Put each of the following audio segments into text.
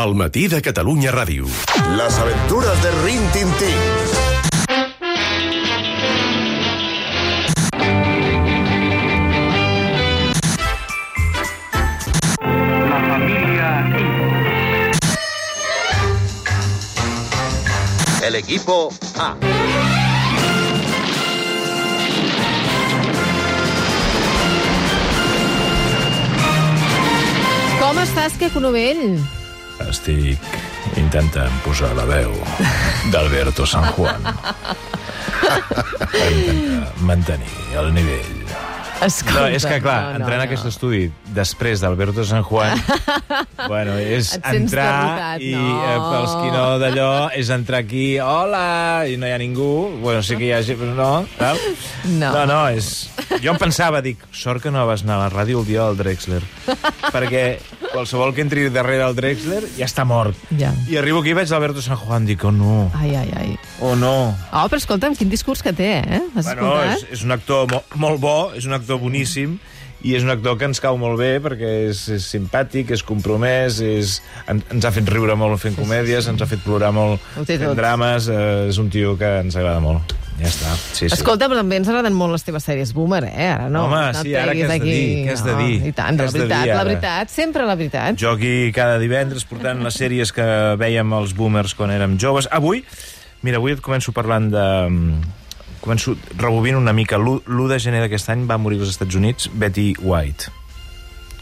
El matí de Catalunya Ràdio. Las aventuras de Rin Tin Tin. La familia El equipo A. Com estàs, que Novell? Estic intentant posar la veu d'Alberto San Juan intentar mantenir el nivell. Escolta, No, és que, clar, no, no, entrar en no. aquest estudi després d'Alberto San Juan, bueno, és entrar derrotat, i, no. eh, pels qui no d'allò, és entrar aquí, hola, i no hi ha ningú, bueno, sí que hi ha gent, però no, tal? No. No, no, és... Jo em pensava, dic, sort que no vas anar a la ràdio el dia del Drexler, perquè qualsevol que entri darrere el Drexler ja està mort. Ja. I arribo aquí i veig l'Alberto San Juan, dic, oh no, Ai, ai, ai. oh no. Oh, però escolta'm, quin discurs que té, eh? Has Bueno, és, és un actor mo molt bo, és un actor boníssim, i és un actor que ens cau molt bé perquè és, és simpàtic, és compromès, és, en, ens ha fet riure molt fent comèdies, ens ha fet plorar molt fent tot. drames, eh, és un tio que ens agrada molt. Ja està, sí, sí. Escolta, però també ens agraden molt les teves sèries boomer, eh? Ara no. Home, no sí, ara què has de aquí. dir? Què has de dir? I tant, la de dir veritat, la veritat, sempre la veritat. Jo aquí cada divendres portant les sèries que veiem els boomers quan érem joves. Avui, mira, avui et començo parlant de... Començo rebobint una mica. L'1 de gener d'aquest any va morir als Estats Units Betty White.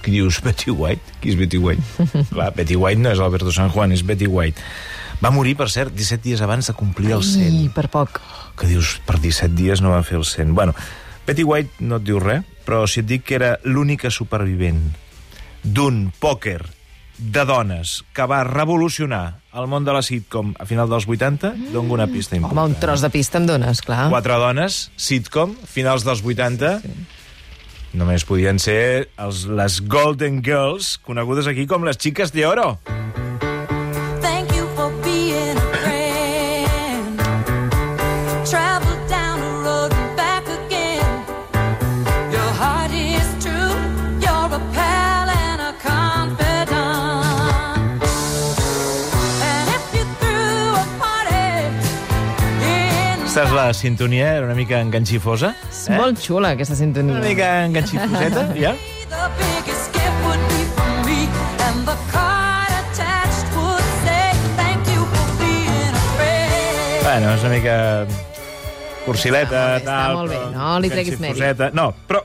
Qui dius, Betty White? Qui és Betty White? Clar, Betty White no és Alberto San Juan, és Betty White. Va morir, per cert, 17 dies abans de complir el 100 I per poc. que dius, per 17 dies no van fer el 100. Bueno, Betty White no et diu res, però si et dic que era l'única supervivent d'un pòquer de dones que va revolucionar el món de la sitcom a final dels 80, dono una pista Home, important. un tros de pista em dones, clar. Quatre dones, sitcom, finals dels 80, només podien ser els, les Golden Girls, conegudes aquí com les xiques de oro. Thank Saps la sintonia? Era una mica enganxifosa. És molt xula, aquesta sintonia. Una mica enganxifoseta, ja? Bueno, és una mica cursileta, Està molt bé, està tal... molt bé, però no li treguis canxifoseta. No, però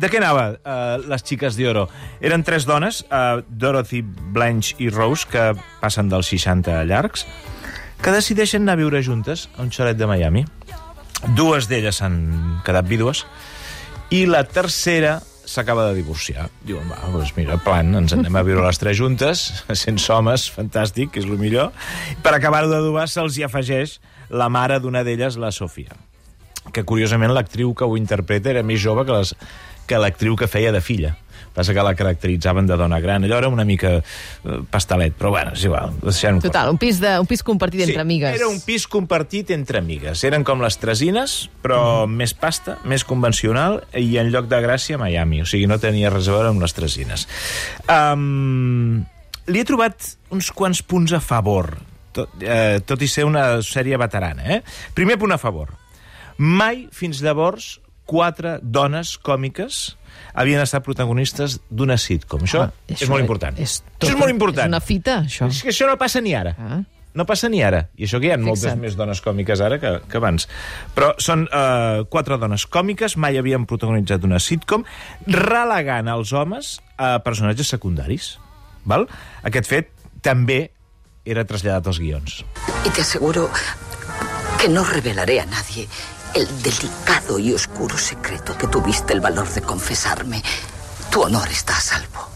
de què anava uh, les xiques d'Oro? Eren tres dones, uh, Dorothy, Blanche i Rose, que passen dels 60 llargs, que decideixen anar a viure juntes a un xalet de Miami. Dues d'elles s'han quedat vídues i la tercera s'acaba de divorciar. Diuen, va, doncs mira, plan, ens en anem a viure les tres juntes, sense homes, fantàstic, és el millor. Per acabar-ho d'adobar se'ls hi afegeix la mare d'una d'elles, la Sofia que curiosament l'actriu que ho interpreta era més jove que les que l'actriu que feia de filla. Passa que la caracteritzaven de dona gran. Allò era una mica eh, pastelet, però bueno, és igual. Total, un pis, de, un pis compartit entre amigues. era un pis compartit entre amigues. Eren com les tresines, però mm. més pasta, més convencional, i en lloc de Gràcia, Miami. O sigui, no tenia res a veure amb les tresines. Um, li he trobat uns quants punts a favor, tot, eh, tot i ser una sèrie veterana. Eh? Primer punt a favor. Mai, fins llavors, quatre dones còmiques havien estat protagonistes d'una sitcom. Això, Ah, és molt important. És, això és molt important. És una fita, això. És que això no passa ni ara. Ah. No passa ni ara. I això que hi ha moltes Fixa't. més dones còmiques ara que, que abans. Però són eh, quatre dones còmiques, mai havien protagonitzat una sitcom, relegant els homes a personatges secundaris. Val? Aquest fet també era traslladat als guions. Y te aseguro que no revelaré a nadie el delicado y oscuro secreto que tuviste el valor de confesarme. Tu honor está a salvo.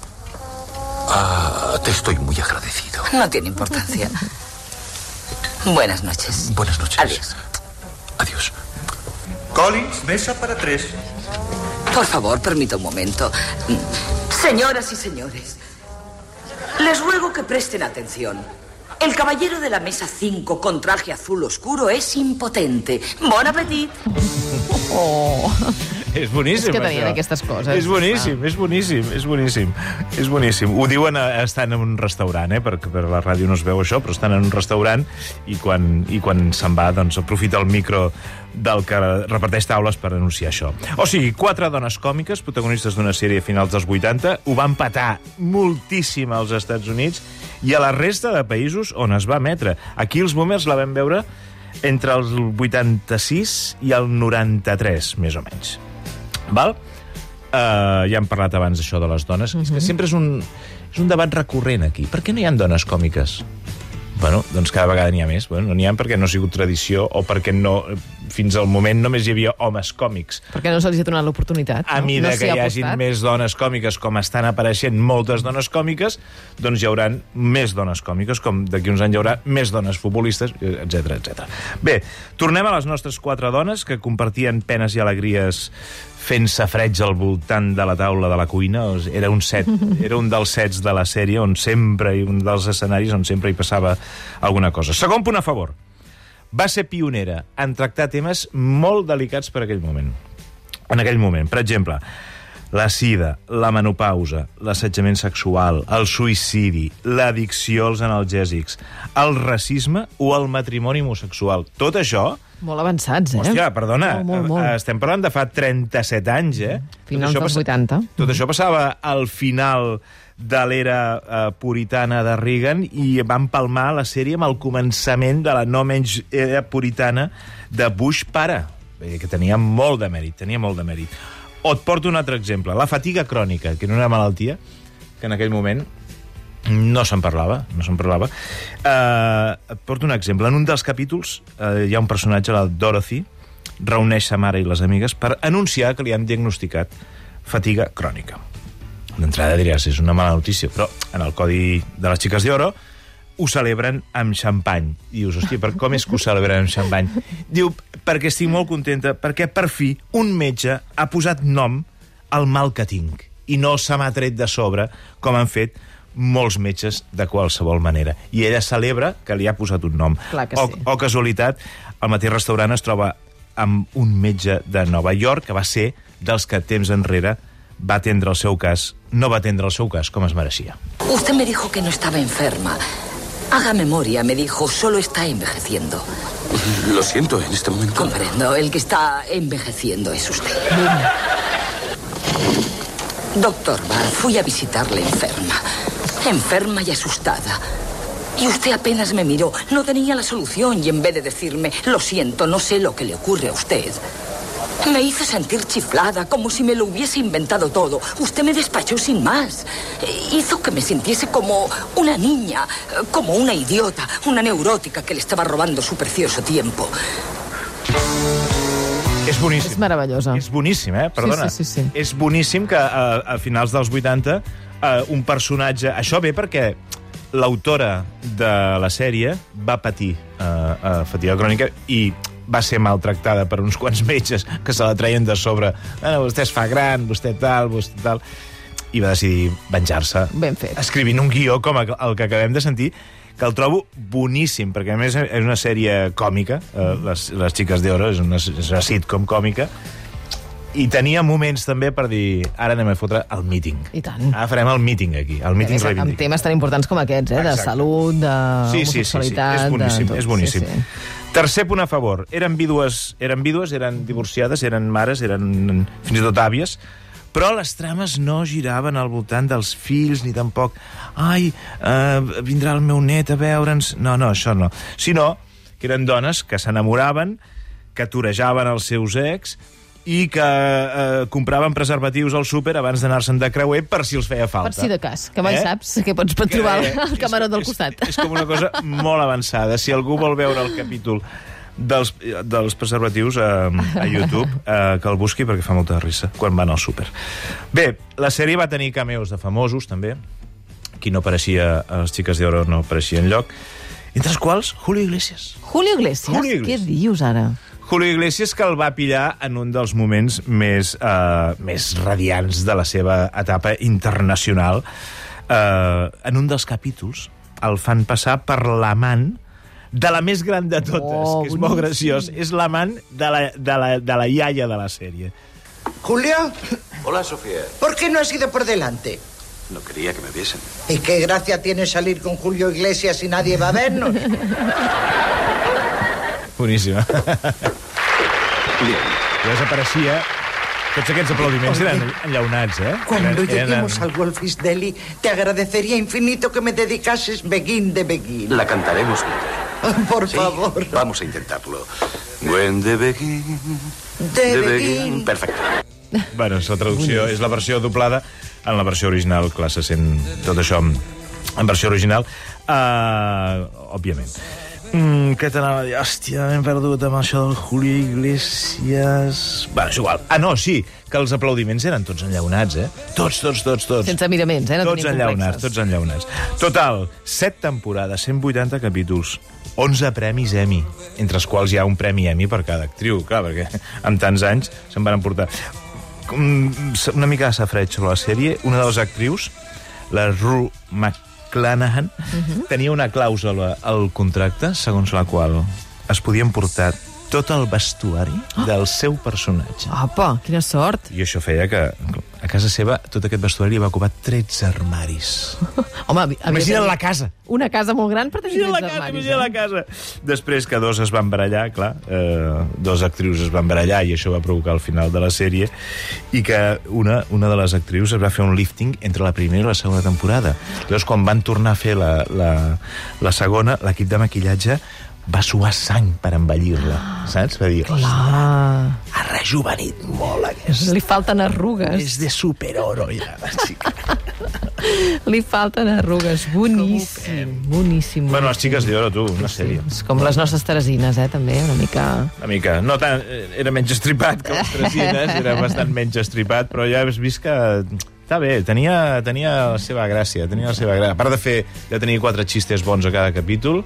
Ah, te estoy muy agradecido. No tiene importancia. Buenas noches. Buenas noches. Adiós. Adiós. Collins, mesa para tres. Por favor, permita un momento. Señoras y señores, les ruego que presten atención. El caballero de la mesa 5 con traje azul oscuro es impotente. Bon appetit. És boníssim, És que tenien això. aquestes coses, És boníssim, és boníssim, és boníssim. És boníssim. Ho diuen eh, estan en un restaurant, eh? perquè per la ràdio no es veu això, però estan en un restaurant i quan, i quan se'n va, doncs, aprofita el micro del que reparteix taules per anunciar això. O sigui, quatre dones còmiques, protagonistes d'una sèrie a finals dels 80, ho van patar moltíssim als Estats Units i a la resta de països on es va emetre. Aquí els boomers la vam veure entre el 86 i el 93, més o menys. Val? Uh, ja hem parlat abans això de les dones. Mm -hmm. És que sempre és un, és un debat recurrent aquí. Per què no hi ha dones còmiques? Bueno, doncs cada vegada n'hi ha més. Bueno, no n'hi ha perquè no ha sigut tradició o perquè no, fins al moment només hi havia homes còmics. Perquè no se'ls ha donat l'oportunitat. A no? mida no que ha hi hagin més dones còmiques, com estan apareixent moltes dones còmiques, doncs hi haurà més dones còmiques, com d'aquí uns anys hi haurà més dones futbolistes, etc etc. Bé, tornem a les nostres quatre dones, que compartien penes i alegries fent safreig al voltant de la taula de la cuina. Era un set, era un dels sets de la sèrie on sempre, un dels escenaris on sempre hi passava alguna cosa. Segon punt a favor. Va ser pionera en tractar temes molt delicats per aquell moment en aquell moment. Per exemple, la sida, la menopausa, l'assetjament sexual, el suïcidi, l'addicció als analgèsics, el racisme o el matrimoni homosexual. Tot això... Molt avançats, eh? Hòstia, perdona, Molt, molt, molt. estem parlant de fa 37 anys, eh? Finals Tot això dels passa- 80. Tot això passava al final de l'era eh, puritana de Reagan i van palmar la sèrie amb el començament de la no menys era puritana de Bush pare, que tenia molt de mèrit, tenia molt de mèrit. O et porto un altre exemple, la fatiga crònica, que era una malaltia que en aquell moment no se'n parlava, no se'n parlava. Uh, et porto un exemple. En un dels capítols uh, hi ha un personatge, la Dorothy, reuneix sa mare i les amigues per anunciar que li han diagnosticat fatiga crònica. D'entrada diries, és una mala notícia, però en el codi de les xiques d'oro ho celebren amb xampany. I dius, hòstia, per com és que ho celebren amb xampany? Diu, perquè estic molt contenta, perquè per fi un metge ha posat nom al mal que tinc i no se m'ha tret de sobre, com han fet molts metges de qualsevol manera. I ella celebra que li ha posat un nom. Clar que o, sí. o casualitat, al mateix restaurant es troba amb un metge de Nova York que va ser dels que temps enrere va atendre el seu cas, no va atendre el seu cas com es mereixia. Usted me dijo que no estaba enferma. Haga memoria, me dijo, solo está envejeciendo. Lo siento en este momento. Comprendo, el que está envejeciendo es usted. Doctor Bar, fui a visitarle enferma. Enferma y asustada. Y usted apenas me miró, no tenía la solución y en vez de decirme, lo siento, no sé lo que le ocurre a usted, me hizo sentir chiflada, como si me lo hubiese inventado todo. Usted me despachó sin más. Eh, Hizo que me sintiese como una niña, eh, como una idiota, una neurótica que le estaba robando su precioso tiempo. És boníssim. És meravellosa. És boníssim, eh? Perdona. Sí, sí, sí, sí. És boníssim que a, a finals dels 80 eh, un personatge... Això ve perquè l'autora de la sèrie va patir eh, eh, fatiga crònica i va ser maltractada per uns quants metges que se la treien de sobre. Ah, vostè es fa gran, vostè tal, vostè tal... I va decidir venjar-se. Ben fet. Escrivint un guió com el que acabem de sentir, que el trobo boníssim, perquè a més és una sèrie còmica, eh, les, les Xiques d'Oro, és, una, és una sitcom còmica, i tenia moments també per dir ara anem a fotre el míting. I tant. Ara farem el míting aquí, el míting més, amb reivindicatiu. temes tan importants com aquests, eh? de Exacte. salut, de Sí, sí, sí, sí. És boníssim, de és boníssim. Sí, sí. Tercer punt a favor. Eren vídues, eren vídues, eren divorciades, eren mares, eren fins i tot àvies, però les trames no giraven al voltant dels fills, ni tampoc ai, eh, vindrà el meu net a veure'ns... No, no, això no. Sinó que eren dones que s'enamoraven, que torejaven els seus ex i que eh, compraven preservatius al súper abans d'anar-se'n de creuer per si els feia falta. Per si de cas, que mai Eh? saps què pots trobar Eh, al camaró del és- costat. És, és com una cosa molt avançada. Si algú vol veure el capítol dels, dels preservatius a, a YouTube, eh, que el busqui perquè fa molta risa quan van al súper. Bé, la sèrie va tenir cameos de famosos, també. Qui no apareixia les Xiques d'Oro no apareixia enlloc. Entre els quals, Julio Iglesias. Julio Iglesias? Julio Iglesias. Què dius ara? Julio Iglesias que el va pillar en un dels moments més, eh, més radiants de la seva etapa internacional. Eh, en un dels capítols el fan passar per l'amant de la més gran de totes, Oh, que és molt boníssim. graciós. És l'amant de, la, de, la, de la iaia de la sèrie. Julio, Hola, Sofía. ¿por qué no has ido por delante? No quería que me viesen. ¿Y qué gracia tiene salir con Julio Iglesias y nadie va a vernos? Boníssima. Bien. I desapareixia... Tots aquests aplaudiments eren enllaunats, eh? Cuando eren- lleguemos al Wolfis Deli, te agradecería infinito que me dedicases Begin de Begin. La cantaremos juntos. Por Sí, favor. Vamos a intentarlo. When the begin, De the Begin. Perfecto. Bueno, és la traducció, és la versió doblada. En la versió original, clar, se sent tot això en, en versió original. Uh, òbviament. Mm, què t'anava a dir? Hòstia, m'hem perdut amb això del Julio Iglesias... Bueno, és igual. Ah, no, sí, que els aplaudiments eren tots enllaunats, eh? Tots, tots, tots, tots. Sense miraments, eh? No tots enllaunats, tots enllaunats. Total, 7 temporades, 180 capítols, 11 premis Emmy, entre els quals hi ha un premi Emmy per cada actriu, clar, perquè amb tants anys se'n van emportar. Com- Una mica de safreig sobre la sèrie, una de les actrius, la Rue McClanahan, Mhm. tenia una clàusula al contracte segons la qual es podien portar tot el vestuari Ah. del seu personatge. Apa, quina sort. I això feia que casa seva tot aquest vestuari va ocupar 13 armaris. Home, Imagina't la casa. Una casa molt gran per tenir Imagina't la aquests casa, armaris. imagina't la eh? casa. Després que dos es van barallar, clar, eh, dos actrius es van barallar i això va provocar el final de la sèrie i que una, una de les actrius es va fer un lifting entre la primera i la segona temporada. Llavors, quan van tornar a fer la, la, la segona, l'equip de maquillatge va suar sang per embellir-la, saps? Va dir, "Ostres, Ah, ha rejuvenit molt aquest. li falten arrugues. És de superoro, ja, la xica. Li falten arrugues. Boníssim, boníssim. bueno, les xiques d'oro, tu, una sèrie. És com les nostres teresines, eh, també, una mica... Una mica. No tant, eh, era menys estripat que les tresines, era bastant menys estripat, però ja has vist que està bé, tenia, tenia la seva gràcia, tenia la seva gràcia. A part de fer, de tenir quatre xistes bons a cada capítol,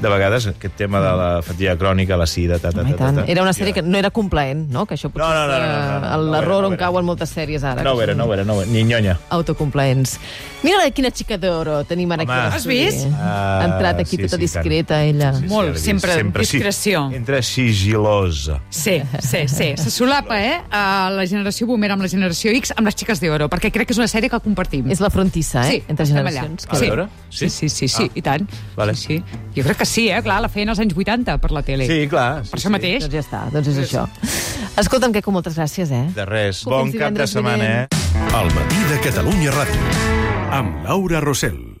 de vegades aquest tema de la fatiga crònica, la sida, ta, ta, ta, ta, tant. ta. Era una sèrie que no era complaent, no? Que això potser No, no, no, no, no, no, no, no l'error era, no on era. cauen moltes sèries ara. No ho era, no ho era, no ho era. Ni nyonya. Autocomplaents. Mira quina xica d'oro tenim ara Home. aquí. Has vist? Ha entrat aquí Ah, sí, tota sí, discreta, ella. Sí, sí, Molt, sempre sí. discreció. Entre sigilosa. Sí, sí, sí. Se solapa, eh? A la generació boomer amb la generació X amb les xiques d'oro, perquè crec que és una sèrie que compartim. És la frontissa, eh? Sí, Entre generacions. allà. A Sí. veure? Sí, sí, sí, sí, Ah. i tant. Vale. Sí, sí. Jo crec que sí, eh? Clar, la feien als anys 80 per la tele. Sí, clar. Sí, Per això sí. mateix. Doncs ja està, doncs és això. Escolta'm, Queco, moltes gràcies, eh? De res. Escolta'm, Bon cap de setmana, vinent. eh? El matí de Catalunya Ràdio. Amb Laura Rossell.